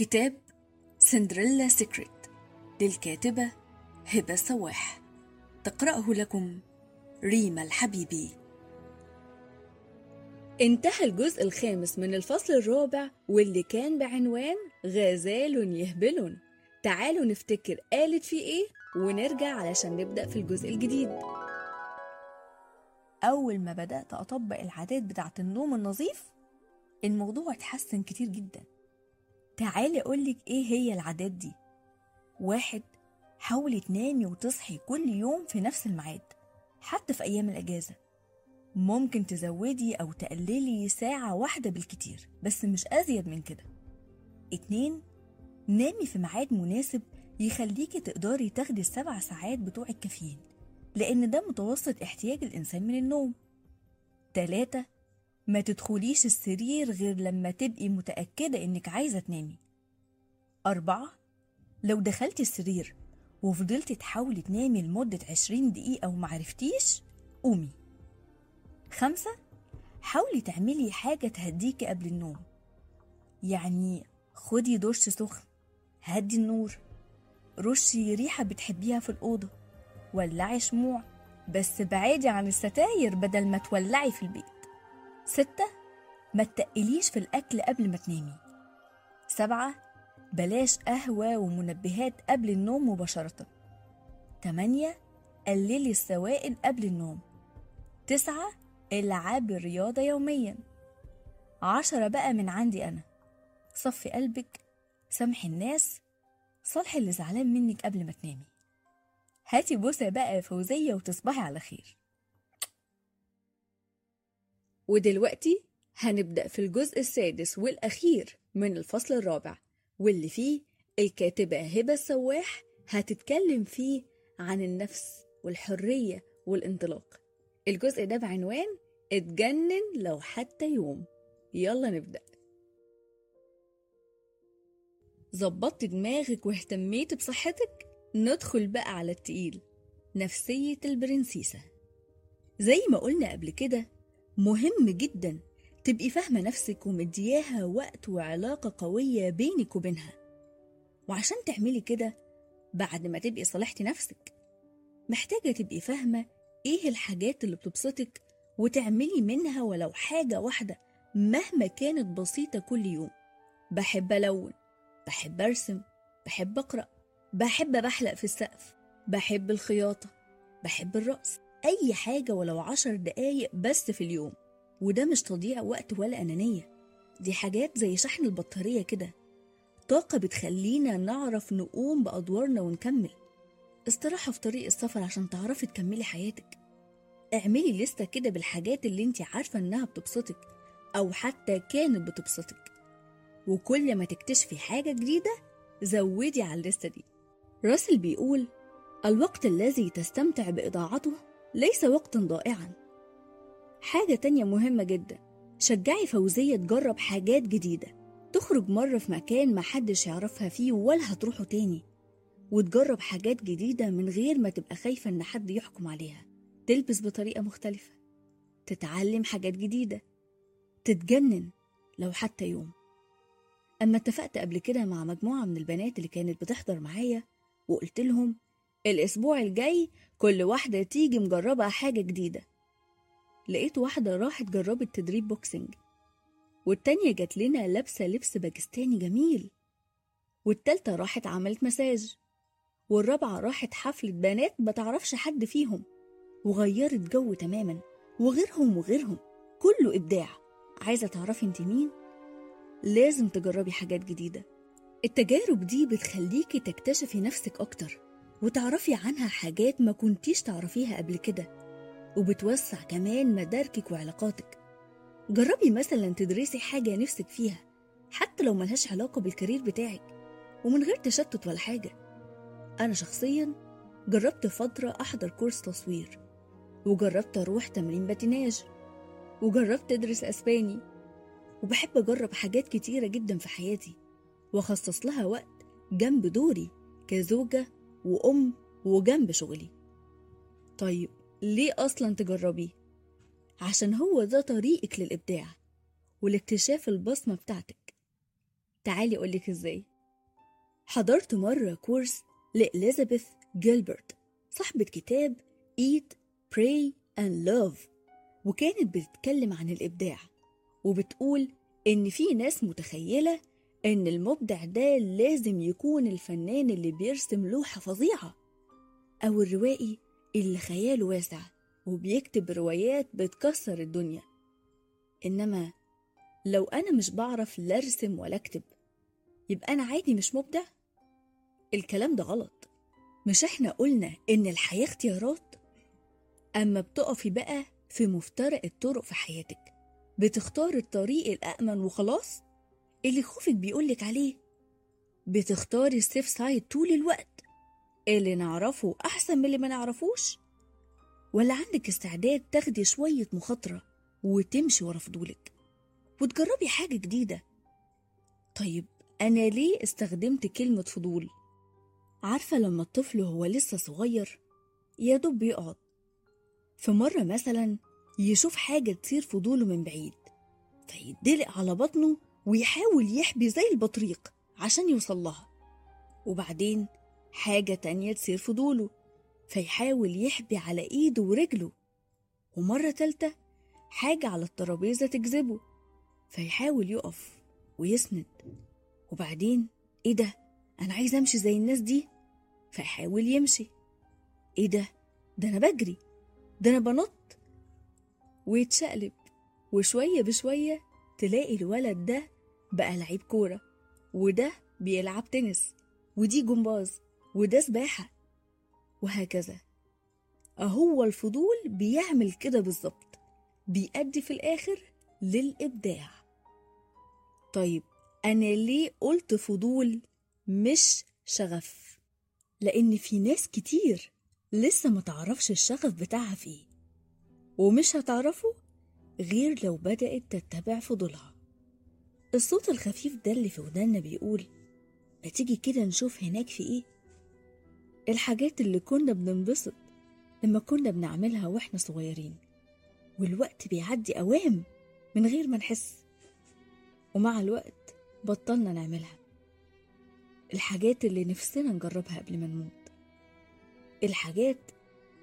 كتاب سندريلا سيكريت للكاتبة هبة سواح تقرأه لكم ريما الحبيبي. انتهى الجزء الخامس من الفصل الرابع واللي كان بعنوان غزال يهبل تعالوا نفتكر قالت فيه إيه ونرجع علشان نبدأ في الجزء الجديد. أول ما بدأت أطبق العادات بتاعة النوم النظيف الموضوع اتحسن كتير جدا. تعالي أقولك إيه هي العادات دي. واحد حاولي تنامي وتصحي كل يوم في نفس الميعاد حتى في أيام الأجازة. ممكن تزودي أو تقللي ساعة واحدة بالكتير بس مش أزيد من كده. اتنين نامي في ميعاد مناسب يخليكي تقدري تاخدي السبع ساعات بتوع الكافيين لأن ده متوسط احتياج الإنسان من النوم. تلاتة ما تدخليش السرير غير لما تبقي متأكدة إنك عايزة تنامي. أربعة لو دخلتي السرير وفضلتي تحاولي تنامي لمدة عشرين دقيقة ومعرفتيش قومي. خمسة حاولي تعملي حاجة تهديكي قبل النوم. يعني خدي دش سخن هدي النور. رشي ريحة بتحبيها في الأوضة. ولعي شموع بس بعيدي عن الستاير بدل ما تولعي في البيت. ستة ما تقليش في الأكل قبل ما تنامي. سبعة بلاش قهوة ومنبهات قبل النوم مباشرة. تمانية قللي السوائل قبل النوم. تسعة العاب الرياضة يوميا. عشرة بقى من عندي أنا. صفي قلبك سامحي الناس صالحي اللي زعلان منك قبل ما تنامي. هاتي بوسة بقى فوزية وتصبحي على خير. ودلوقتي هنبدأ في الجزء السادس والأخير من الفصل الرابع واللي فيه الكاتبة هبة السواح هتتكلم فيه عن النفس والحرية والانطلاق. الجزء ده بعنوان اتجنن لو حتى يوم. يلا نبدأ. ظبطت دماغك واهتميت بصحتك؟ ندخل بقى على التقيل. نفسية البرنسيسة. زي ما قلنا قبل كده مهم جدا. تبقي فاهمة نفسك ومدياها وقت وعلاقة قوية بينك وبينها. وعشان تعملي كده بعد ما تبقي صالحتي نفسك محتاجة تبقي فاهمة إيه الحاجات اللي بتبسطك وتعملي منها ولو حاجة واحدة مهما كانت بسيطة كل يوم. بحب ألون بحب أرسم بحب أقرأ بحب بحلق في السقف بحب الخياطة بحب الرقص. أي حاجة ولو عشر دقايق بس في اليوم وده مش تضييع وقت ولا أنانية. دي حاجات زي شحن البطارية كده. طاقة بتخلينا نعرف نقوم بأدوارنا ونكمل. استراحة في طريق السفر عشان تعرفي تكملي حياتك. اعملي لستة كده بالحاجات اللي انت عارفة إنها بتبسطك أو حتى كانت بتبسطك. وكل ما تكتشفي حاجة جديدة زودي على الليستة دي. راسل بيقول الوقت الذي تستمتع بإضاعته ليس وقتا ضائعا. حاجة تانية مهمة جدا. شجعي فوزية تجرب حاجات جديدة. تخرج مرة في مكان محدش يعرفها فيه ولا هتروحوا تاني. وتجرب حاجات جديدة من غير ما تبقى خايفة إن حد يحكم عليها. تلبس بطريقة مختلفة. تتعلم حاجات جديدة. تتجنن لو حتى يوم. أما اتفقت قبل كده مع مجموعة من البنات اللي كانت بتحضر معايا وقلت لهم الأسبوع الجاي كل واحدة تيجي مجربة حاجة جديدة. لقيت واحدة راحت جربت تدريب بوكسنج والتانية جات لنا لابسة لبس باكستاني جميل والتالتة راحت عملت مساج والرابعة راحت حفلة بنات متعرفش حد فيهم وغيرت جو تماما وغيرهم وغيرهم كله إبداع. عايزة تعرفي انت مين؟ لازم تجربي حاجات جديدة. التجارب دي بتخليكي تكتشفي نفسك أكتر. وتعرفي عنها حاجات ما كنتيش تعرفيها قبل كده وبتوسع كمان مداركك وعلاقاتك. جربي مثلا تدرسي حاجة نفسك فيها حتى لو ملهاش علاقة بالكارير بتاعك ومن غير تشتت ولا حاجة. أنا شخصيا جربت فترة أحضر كورس تصوير وجربت أروح تمرين باتيناج وجربت أدرس أسباني وبحب أجرب حاجات كتيرة جدا في حياتي وأخصص لها وقت جنب دوري كزوجة وأم وجنب شغلي. طيب ليه أصلا تجربيه؟ عشان هو ده طريقك للإبداع ولاكتشاف البصمة بتاعتك. تعالي أقولك إزاي. حضرت مرة كورس لإليزابيث جيلبرت صاحبة كتاب Eat, Pray and Love وكانت بتتكلم عن الإبداع وبتقول إن في ناس متخيلة إن المبدع ده لازم يكون الفنان اللي بيرسم لوحة فظيعة أو الروائي اللي خياله واسع وبيكتب روايات بتكسر الدنيا إنما لو أنا مش بعرف لا أرسم ولا أكتب يبقى أنا عادي مش مبدع؟ الكلام ده غلط مش إحنا قلنا إن الحياة اختيارات؟ أما بتقفي بقى في مفترق الطرق في حياتك بتختار الطريق الأأمن وخلاص اللي خوفك بيقولك عليه. بتختاري السيف سايد طول الوقت. اللي نعرفه أحسن من اللي ما نعرفوش. ولا عندك استعداد تاخدي شوية مخاطرة وتمشي ورا فضولك. وتجربي حاجة جديدة. طيب أنا ليه استخدمت كلمة فضول؟ عارفة لما الطفل هو لسه صغير يا دوب بيقعد. في مرة مثلا يشوف حاجة تثير فضوله من بعيد. فيدلق على بطنه ويحاول يحبي زي البطريق عشان يوصل لها. وبعدين حاجة تانية تثير فضوله فيحاول يحبي على إيده ورجله. ومرة تالتة حاجة على الترابيزة تجذبه فيحاول يقف ويسند. وبعدين إيه ده؟ أنا عايز أمشي زي الناس دي. فيحاول يمشي. إيه ده؟ ده أنا بجري. ده أنا بنط. ويتشقلب. وشوية بشوية تلاقي الولد ده بقى لعيب كورة وده بيلعب تنس ودي جمباز وده سباحة وهكذا. أهو الفضول بيعمل كده بالظبط بيأدي في الآخر للإبداع. طيب أنا ليه قلت فضول مش شغف؟ لأن في ناس كتير لسه ما تعرفش الشغف بتاعها فيه ومش هتعرفه غير لو بدأت تتبع فضولها. الصوت الخفيف ده اللي في ودانا بيقول ما تيجي كده نشوف هناك في إيه؟ الحاجات اللي كنا بننبسط لما كنا بنعملها وإحنا صغيرين والوقت بيعدي أوام من غير ما نحس. ومع الوقت بطلنا نعملها. الحاجات اللي نفسنا نجربها قبل ما نموت. الحاجات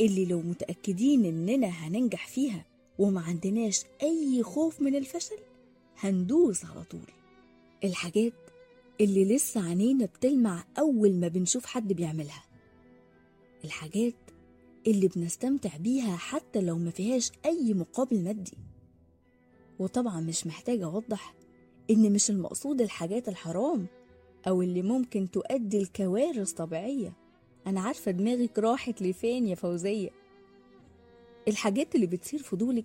اللي لو متأكدين إننا هننجح فيها وما عندناش أي خوف من الفشل هندوس على طول. الحاجات اللي لسه عينينا بتلمع أول ما بنشوف حد بيعملها. الحاجات اللي بنستمتع بيها حتى لو ما فيهاش أي مقابل مادي. وطبعا مش محتاجة أوضح إن مش المقصود الحاجات الحرام أو اللي ممكن تؤدي لكوارث طبيعية. أنا عارفة دماغك راحت لفين يا فوزية. الحاجات اللي بتثير فضولك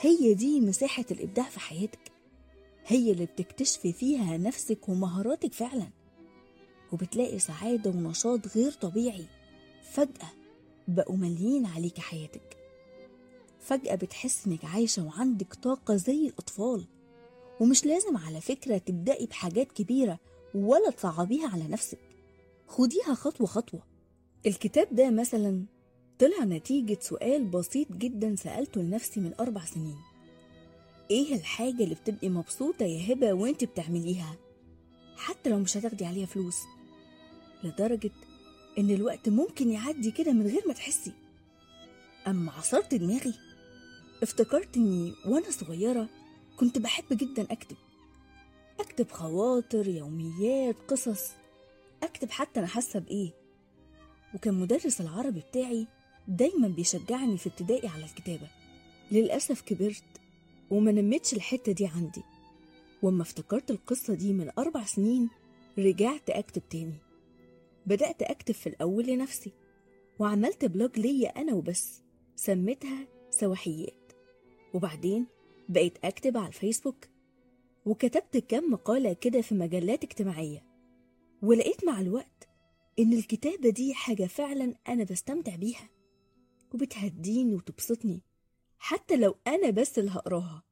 هي دي مساحة الإبداع في حياتك. هي اللي بتكتشفي فيها نفسك ومهاراتك فعلا. وبتلاقي سعادة ونشاط غير طبيعي. فجأة بقوا ماليين عليك حياتك. فجأة بتحس إنك عايشة وعندك طاقة زي الأطفال. ومش لازم على فكرة تبدأي بحاجات كبيرة ولا تصعبيها على نفسك. خديها خطوة خطوة. الكتاب ده مثلا طلع نتيجة سؤال بسيط جدا سألته لنفسي من أربع سنين. إيه الحاجة اللي بتبقي مبسوطة يا هبة وإنت بتعمليها؟ حتى لو مش هتاخدي عليها فلوس. لدرجة إن الوقت ممكن يعدي كده من غير ما تحسي. أما عصرت دماغي افتكرت إني وأنا صغيرة كنت بحب جدا أكتب. أكتب خواطر يوميات قصص. أكتب حتى أنا حاسة بإيه. وكان مدرس العربي بتاعي دايما بيشجعني في ابتدائي على الكتابة. للأسف كبرت وما نمتش الحتة دي عندي. وأما افتكرت القصة دي من أربع سنين رجعت أكتب تاني. بدأت أكتب في الأول لنفسي وعملت بلوج ليا أنا وبس سميتها سواحيات. وبعدين بقيت أكتب على الفيسبوك وكتبت كم مقالة كده في مجلات اجتماعية. ولقيت مع الوقت إن الكتابة دي حاجة فعلا أنا بستمتع بيها. وبتهديني وتبسطني حتى لو أنا بس اللي هقراها.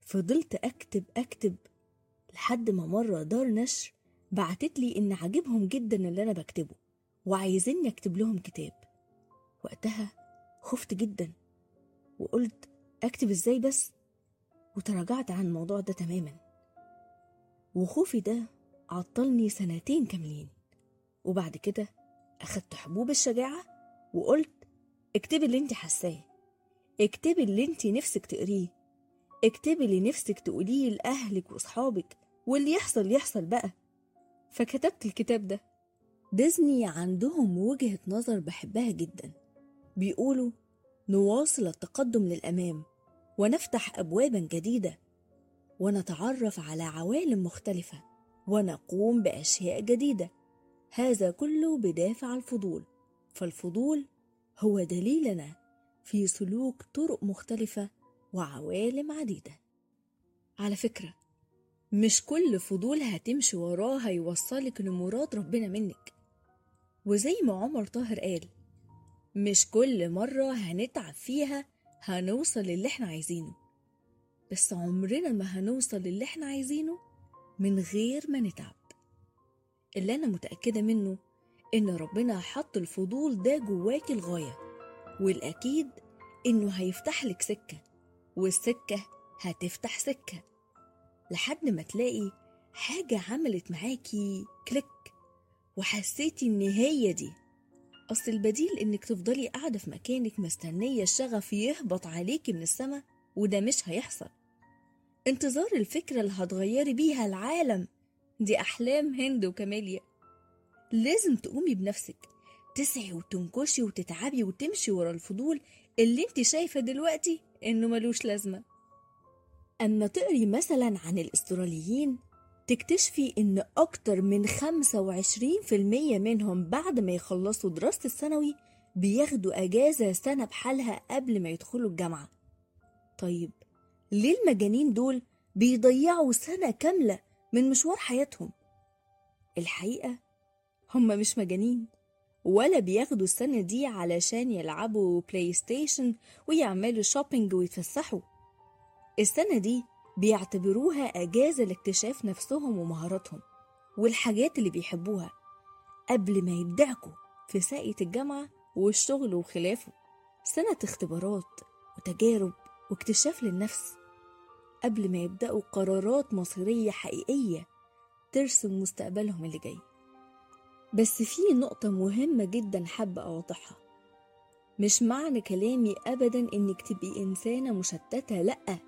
فضلت أكتب أكتب لحد ما مرة دار نشر بعتت لي إن عاجبهم جدا اللي أنا بكتبه وعايزيني أكتب لهم كتاب. وقتها خفت جدا وقلت أكتب إزاي بس؟ وتراجعت عن الموضوع ده تماما. وخوفي ده عطلني سنتين كاملين. وبعد كده أخدت حبوب الشجاعة وقلت اكتبي اللي انت حاساه. اكتبي اللي انت نفسك تقريه. اكتبي اللي نفسك تقوليه لأهلك وصحابك واللي يحصل يحصل بقى. فكتبت الكتاب ده. ديزني عندهم وجهة نظر بحبها جدا. بيقولوا نواصل التقدم للأمام ونفتح أبوابا جديدة ونتعرف على عوالم مختلفة ونقوم بأشياء جديدة. هذا كله بدافع الفضول. فالفضول هو دليلنا في سلوك طرق مختلفة وعوالم عديدة. على فكرة مش كل فضول هتمشي وراه هيوصلك لمراد ربنا منك. وزي ما عمر طاهر قال مش كل مرة هنتعب فيها هنوصل للي إحنا عايزينه. بس عمرنا ما هنوصل للي إحنا عايزينه من غير ما نتعب. اللي أنا متأكدة منه إن ربنا حط الفضول ده جواكي الغاية والأكيد إنه هيفتح لك سكة والسكة هتفتح سكة. لحد ما تلاقي حاجة عملت معاكي كليك وحسيتي إن هي دي. أصل البديل إنك تفضلي قاعدة في مكانك مستنية الشغف يهبط عليكي من السما وده مش هيحصل. انتظار الفكرة اللي هتغيري بيها العالم. دي أحلام هند وكاميليا. لازم تقومي بنفسك. تسعي وتنكشي وتتعبي وتمشي ورا الفضول اللي انت شايفة دلوقتي انه ملوش لازمة. أما تقري مثلا عن الأستراليين تكتشفي إن أكتر من 25% منهم بعد ما يخلصوا دراسة الثانوي بياخدوا أجازة سنة بحالها قبل ما يدخلوا الجامعة. طيب ليه المجانين دول بيضيعوا سنة كاملة من مشوار حياتهم؟ الحقيقة هم مش مجانين ولا بياخدوا السنة دي علشان يلعبوا PlayStation ويعملوا shopping ويتفسحوا السنة دي بيعتبروها أجازة لاكتشاف نفسهم ومهاراتهم والحاجات اللي بيحبوها قبل ما يبدعكوا في ساقية الجامعة والشغل وخلافه. سنة اختبارات وتجارب واكتشاف للنفس قبل ما يبدأوا قرارات مصيرية حقيقية ترسم مستقبلهم اللي جاي. بس في نقطة مهمة جدا حابة أوضحها. مش معنى كلامي أبدا إنك تبقي إنسانة مشتتة لأ.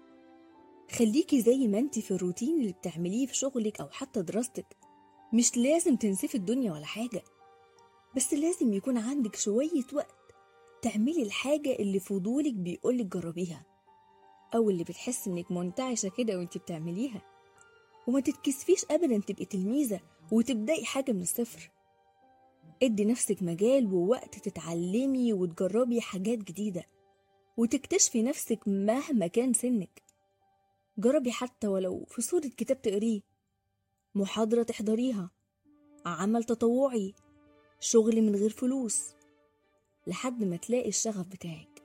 خليكي زي ما انت في الروتين اللي بتعمليه في شغلك أو حتى دراستك. مش لازم تنسفي الدنيا ولا حاجة. بس لازم يكون عندك شوية وقت تعملي الحاجة اللي فضولك بيقولك جربيها أو اللي بتحس إنك منتعشة كده وانت بتعمليها. وما تتكسفيش أبدا تبقي تلميذة وتبدأي حاجة من الصفر. ادي نفسك مجال ووقت تتعلمي وتجربي حاجات جديدة وتكتشفي نفسك مهما كان سنك. جربي حتى ولو في صورة كتاب تقريه محاضرة تحضريها عمل تطوعي شغل من غير فلوس لحد ما تلاقي الشغف بتاعك.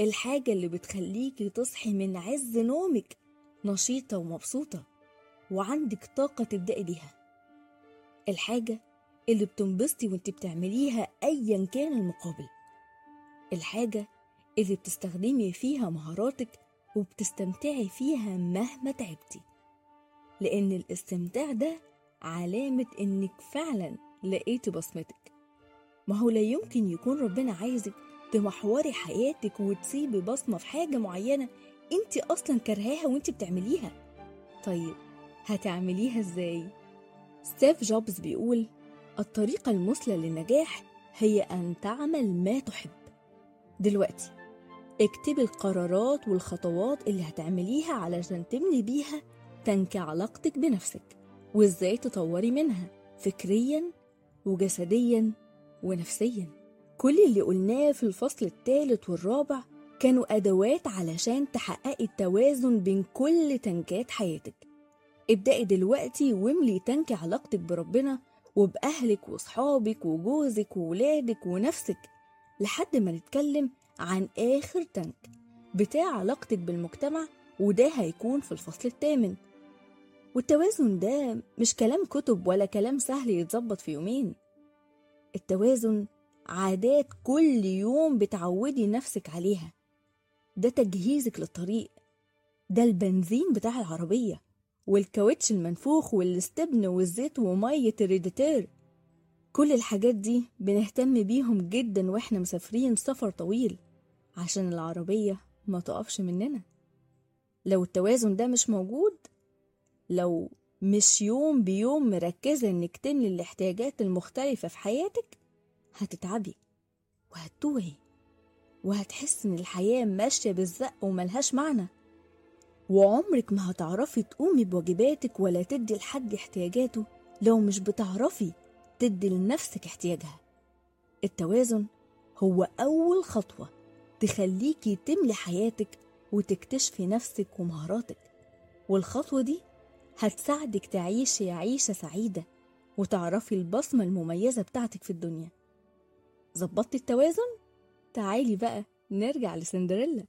الحاجة اللي بتخليكي تصحي من عز نومك نشيطة ومبسوطة وعندك طاقة تبدأي بيها. الحاجة اللي بتنبسطي وانت بتعمليها أيا كان المقابل. الحاجة اللي بتستخدمي فيها مهاراتك وبتستمتعي فيها مهما تعبتي. لأن الاستمتاع ده علامة إنك فعلا لقيتي بصمتك. ما هو لا يمكن يكون ربنا عايزك تمحوري حياتك وتسيبي بصمة في حاجة معينة انت أصلا كرهاها وانت بتعمليها. طيب هتعمليها إزاي؟ ستيف جوبز بيقول الطريقة المثلى للنجاح هي أن تعمل ما تحب. دلوقتي اكتبي القرارات والخطوات اللي هتعمليها علشان تبني بيها تنكي علاقتك بنفسك وإزاي تطوري منها فكريا وجسديا ونفسيا. كل اللي قلناه في الفصل الثالث والرابع كانوا أدوات علشان تحققي التوازن بين كل تنكات حياتك. ابدأي دلوقتي واملي تنكي علاقتك بربنا وبأهلك وصحابك وجوزك وولادك ونفسك لحد ما نتكلم عن آخر تنك بتاع علاقتك بالمجتمع وده هيكون في الفصل الثامن. والتوازن ده مش كلام كتب ولا كلام سهل يتظبط في يومين. التوازن عادات كل يوم بتعودي نفسك عليها. ده تجهيزك للطريق. ده البنزين بتاع العربية. والكاوتش المنفوخ والاستبن والزيت ومية الريديتير كل الحاجات دي بنهتم بيهم جدا وإحنا مسافرين سفر طويل عشان العربية ما تقفش مننا. لو التوازن ده مش موجود لو مش يوم بيوم مركزة إنك تملي الاحتياجات المختلفة في حياتك هتتعبي وهتتوهي وهتحس إن الحياة ماشية بالزق وملهاش معنى. وعمرك ما هتعرفي تقومي بواجباتك ولا تدي لحد احتياجاته. لو مش بتعرفي تدي لنفسك احتياجها. التوازن هو أول خطوة تخليكي تملي حياتك وتكتشفي نفسك ومهاراتك. والخطوة دي هتساعدك تعيشي عيشة سعيدة وتعرفي البصمة المميزة بتاعتك في الدنيا. ظبطتي التوازن؟ تعالي بقى نرجع لسندريلا.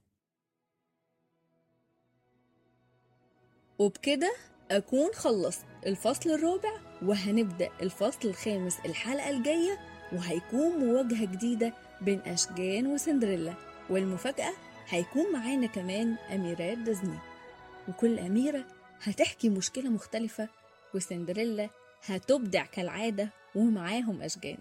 وبكده أكون خلصت الفصل الرابع وهنبدأ الفصل الخامس الحلقة الجاية وهيكون مواجهة جديدة بين أشجان وسندريلا والمفاجأة هيكون معانا كمان أميرات ديزني. وكل أميرة هتحكي مشكلة مختلفة وسندريلا هتبدع كالعادة ومعاهم أشجان.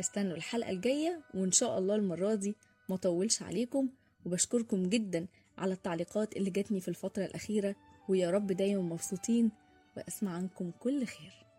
استنوا الحلقة الجاية وإن شاء الله المرة دي ما طولش عليكم وبشكركم جدا على التعليقات اللي جاتني في الفترة الأخيرة ويا رب دايما مبسوطين وأسمع عنكم كل خير.